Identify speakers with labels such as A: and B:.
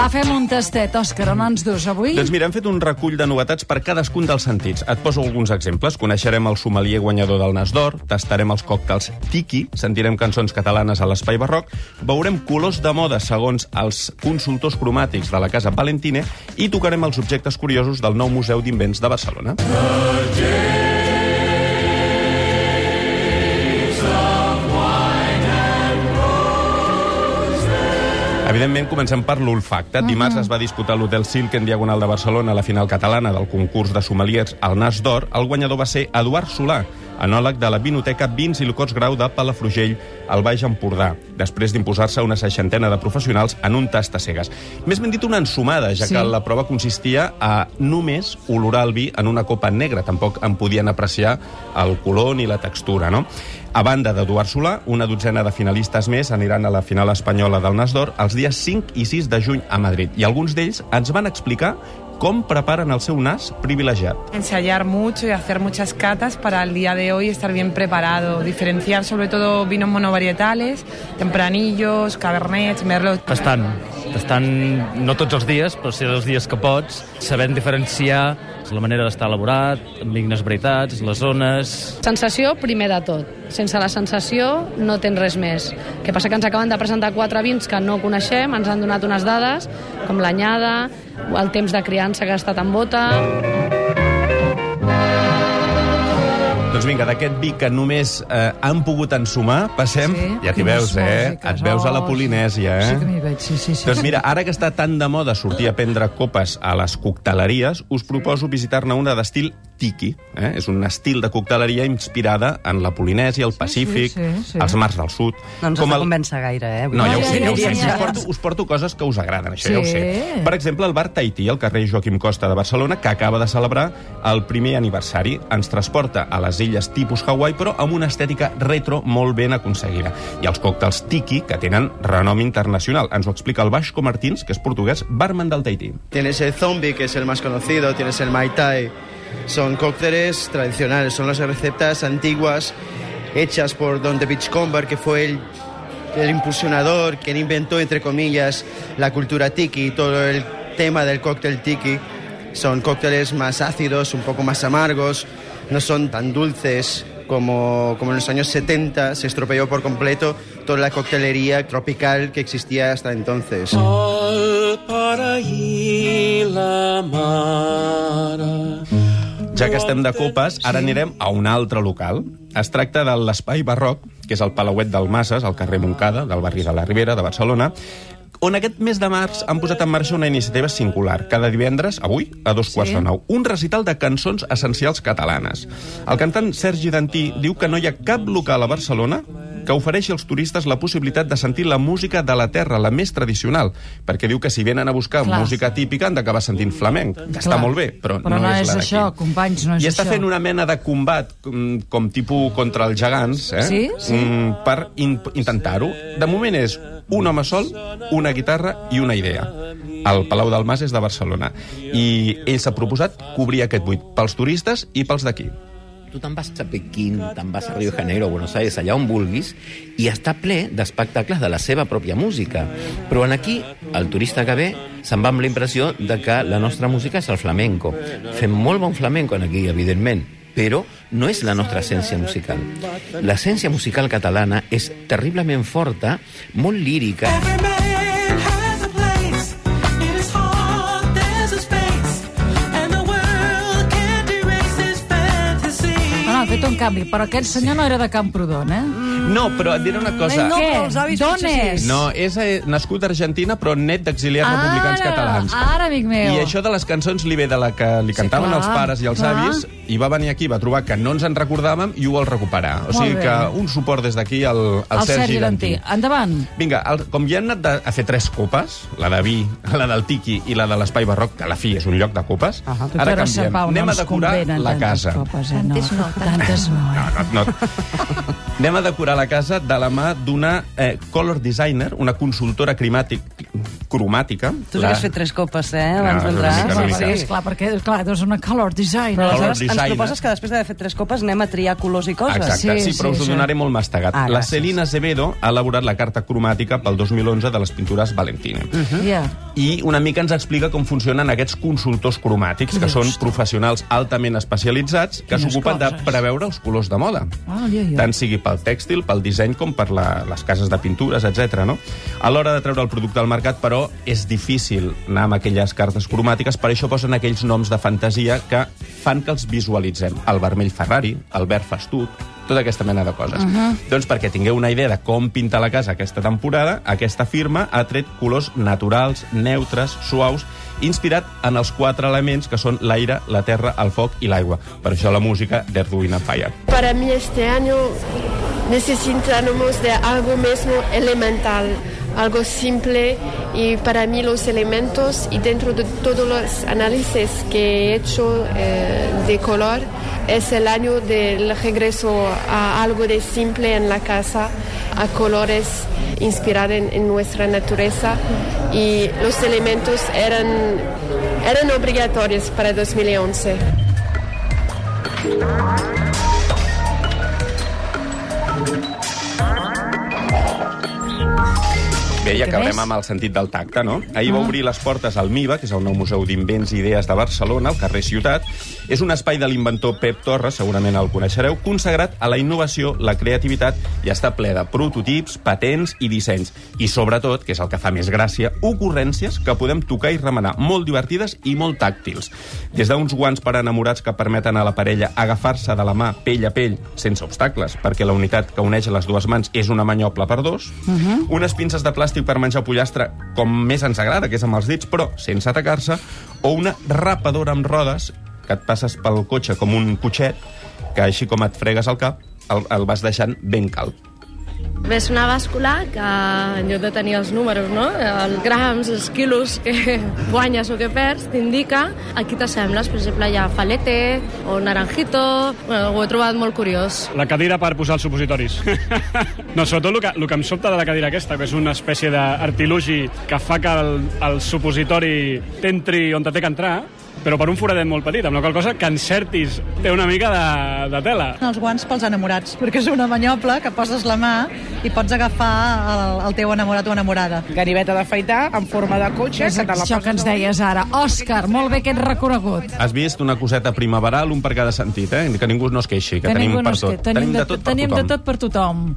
A: Va, fem un tastet. Òscar, on ens dus avui?
B: Doncs mira, hem fet un recull de novetats per cadascun dels sentits. Et poso alguns exemples. Coneixerem el sommelier guanyador del Nas d'Or, tastarem els còctels Tiki, sentirem cançons catalanes a l'espai barroc, veurem colors de moda segons els consultors cromàtics de la Casa Valentine i tocarem els objectes curiosos del nou Museu d'Invents de Barcelona. Evidentment, comencem per l'olfacte. Dimarts es va disputar a l'Hotel Silk en Diagonal de Barcelona la final catalana del concurs de sommeliers al Nas d'Or. El guanyador va ser Eduard Solà, anòleg de la Vinoteca Vins i Locots Grau de Palafrugell, al Baix Empordà, després d'imposar-se una seixantena de professionals en un tast a cegues. Més ben dit, una ensumada, ja
A: Sí.
B: que la prova consistia a només olorar el vi en una copa negra. Tampoc en podien apreciar el color ni la textura, no? A banda d'Eduard Solà, una dotzena de finalistes més aniran a la final espanyola del Nas d'Or els dies 5 i 6 de juny a Madrid. I alguns d'ells ens van explicar com preparen el seu nas privilegiat.
C: Ensayar mucho y hacer muchas catas para el día de hoy estar bien preparado. Diferenciar sobre todo vinos monovarietales, tempranillos, cabernets, merlots.
D: Tastant. Tastant no tots els dies, però sí els dies que pots, sabent diferenciar la manera d'estar elaborat, amb dignes veritats, les zones...
E: Sensació, primer de tot. Sense la sensació no tens res més. El que passa que ens acaben de presentar quatre vins que no coneixem, ens han donat unes dades, com l'anyada, el temps de criança que ha estat en bota...
B: Doncs vinga, d'aquest vi que només eh, han pogut ensumar, passem...
A: Sí,
B: ja t'hi
A: quines
B: veus, eh?
A: músiques.
B: Et veus a la Polinèsia, eh?
A: Sí que m'hi veig, sí, sí, sí.
B: Doncs mira, ara que està tan de moda sortir a prendre copes a les cocteleries, us proposo visitar-ne una d'estil tiki. Eh? És un estil de cocteleria inspirada en la Polinèsia, el Pacífic,
A: sí, sí.
B: els mars del sud...
F: No ens has de convèncer gaire, eh?
B: No, ja ho sé, ja ho sé. Us porto, us porto coses que us agraden, això
A: Sí.
B: ja ho sé. Per exemple, el bar Tahití, al carrer Joaquim Costa de Barcelona, que acaba de celebrar el primer aniversari. Ens transporta a les illes tipus Hawaii, però amb una estètica retro molt ben aconseguida. I els còctels Tiki, que tenen renom internacional. Ens ho explica el Vasco Martins, que és portuguès, barman del Tahití.
G: Tienes el zombie, que es el más conocido, tienes el Mai Tai. Son cócteles tradicionales, son las recetas antiguas hechas por Don de Beachcomber, que fue el, el impulsionador, quien inventó, entre comillas, la cultura tiki todo el tema del cóctel tiki. Son cócteles más ácidos, un poco más amargos, no son tan dulces como, como en los años 70 se estropeó por completo toda la coctelería tropical que existía hasta entonces.
B: Ja que estem de copes, ara anirem a un altre local. Es tracta de l'Espai Barroc, que és el Palauet del Masses, al carrer Montcada, del barri de la Ribera, de Barcelona, on aquest mes de març han posat en marxa una iniciativa singular. Cada divendres, avui, a dos quarts de nou, un recital de cançons essencials catalanes. El cantant Sergi Dantí diu que no hi ha cap local a Barcelona que ofereixi als turistes la possibilitat de sentir la música de la terra, la més tradicional, perquè diu que si venen a buscar
A: Clar.
B: música típica han d'acabar sentint flamenc, que està
A: Clar.
B: molt bé, però,
A: Però no
B: és
A: és
B: la d'aquí.
A: això, companys, no és
B: I està
A: això.
B: fent una mena de combat com, com tipus contra els gegants, eh?
A: Sí, sí.
B: Mm, per in intentar-ho. De moment és un home sol, una guitarra i una idea. El Palau del Mas és de Barcelona. I ell s'ha proposat cobrir aquest buit pels turistes i pels d'aquí.
H: Tu te'n vas a Pequín, te'n vas a Rio de Janeiro, a Buenos Aires, allà on vulguis, i està ple d'espectacles de la seva pròpia música. Però en aquí, el turista que ve se'n va amb la impressió de que la nostra música és el flamenco. Fem molt bon flamenco en aquí, evidentment, però no és la nostra essència musical. L'essència musical catalana és terriblement forta, molt lírica,
A: No, no, ha fet un canvi, però aquest senyor no era de Camprodon, eh?
B: No, però et diré una cosa...
F: No,
A: Què?
F: els avis
A: D'on
F: potser
A: és?
B: No, és eh, nascut a Argentina, però net d'exiliats republicans catalans.
A: Ara, amic meu.
B: I això de les cançons li ve de la que li cantaven
A: clar,
B: els pares i els
A: clar.
B: avis, i va venir aquí, va trobar que no ens en recordàvem i ho vol recuperar. O
A: Molt
B: sigui
A: bé.
B: que un suport des d'aquí al, al
A: el Sergi Dantí. Endavant.
B: Vinga, el, com ja hem anat de, a fer tres copes, la de vi, la del Tiki i la de l'Espai Barroc, que a la fi és un lloc de copes,
F: Ahà.
B: ara canviem. Anem
A: no
B: a
A: ens
B: decorar
A: convenen
B: la
A: tantes
B: casa.
A: Copes, eh? Tantes no. Tantes no. eh?
B: No, no, no. Anem a decorar la casa de la mà d'una eh, color designer, una consultora climàtic, cromàtica.
F: Tu hagués fet tres copes, eh, abans
B: No,
F: d'entrar.
A: Sí,
B: mica.
A: sí, esclar, perquè clar, és una color design.
F: Però
B: Color
F: aleshores ens proposes que després d'haver fet tres copes anem a triar colors i coses.
B: Exacte, sí,
A: Sí,
B: però
A: sí,
B: us ho
A: sí.
B: donaré molt mastegat.
F: Ah,
B: la. Celina Azevedo ha elaborat la carta cromàtica pel 2011 de les pintures Valentine.
A: Ja.
B: I una mica ens explica com funcionen aquests consultors cromàtics, que són professionals altament especialitzats que s'ocupen de preveure els colors de moda.
A: Ah, ja, ja.
B: Tant sigui pel tèxtil, pel disseny, com per la, les cases de pintures, etc. No? A l'hora de treure el producte al mercat, però, és difícil anar amb aquelles cartes cromàtiques, per això posen aquells noms de fantasia que fan que els visualitzem. El vermell Ferrari, el verd fastut, tota aquesta mena de coses. Uh -huh. Doncs perquè tingueu una idea de com pintar la casa aquesta temporada, aquesta firma ha tret colors naturals, neutres, suaus, inspirat en els quatre elements que són l'aire, la terra, el foc i l'aigua. Per això la música d'Earth, Wind and Fire.
I: Para mí este año necesitamos de algo mismo elemental, algo simple y para mí los elementos y dentro de todos los análisis que he hecho eh, de color es el año del regreso a algo de simple en la casa, a colores inspirados en, en nuestra naturaleza y los elementos eran, eran obligatorios para 2011.
B: Bé, i
A: més?
B: amb el sentit del tacte, no? Ahir va obrir les portes al MIBA, que és el nou Museu d'Invents i Idees de Barcelona, al carrer Ciutat. És un espai de l'inventor Pep Torres, segurament el coneixereu, consagrat a la innovació, la creativitat i està ple de prototips, patents i dissenys. I sobretot, que és el que fa més gràcia, ocurrències que podem tocar i remenar, molt divertides i molt tàctils. Des d'uns guants per enamorats que permeten a la parella agafar-se de la mà pell a pell, sense obstacles, perquè la unitat que uneix les dues mans és una manyoble per dos, uh -huh. unes pinces de plàstic per menjar pollastre com més ens agrada, que és amb els dits, però sense atacar-se, o una rapadora amb rodes que et passes pel cotxe com un cotxet, que així com et fregues el cap, el, el vas deixant ben calb.
J: És una bàscula que en lloc de tenir els números, no? els grams, els quilos que guanyes o que perds, t'indica a qui t'assembles. Per exemple, hi ha falete o naranjito. Bueno, ho he trobat molt curiós.
K: La cadira per posar els supositoris. no, sobretot el que, el que em sobta de la cadira aquesta, que és una espècie d'artilugi que fa que el, el supositori t'entri on te té que entrar, però per un foradet molt petit, amb la qual cosa que encertis té una mica de, de tela.
L: Els guants pels enamorats, perquè és una manyoble que poses la mà i pots agafar el, el teu enamorat o enamorada.
M: Ganiveta d'afaitar en forma de cotxe.
A: És això que ens deies ara. Òscar, molt bé aquest recorregut.
B: Has vist una coseta primaveral, un per cada sentit, eh? Que ningú no es queixi, que,
A: Que
B: tenim
A: no
B: per
A: que-
B: tot. Tenim de tot per
A: tenim
B: tothom.
A: de tot per tothom.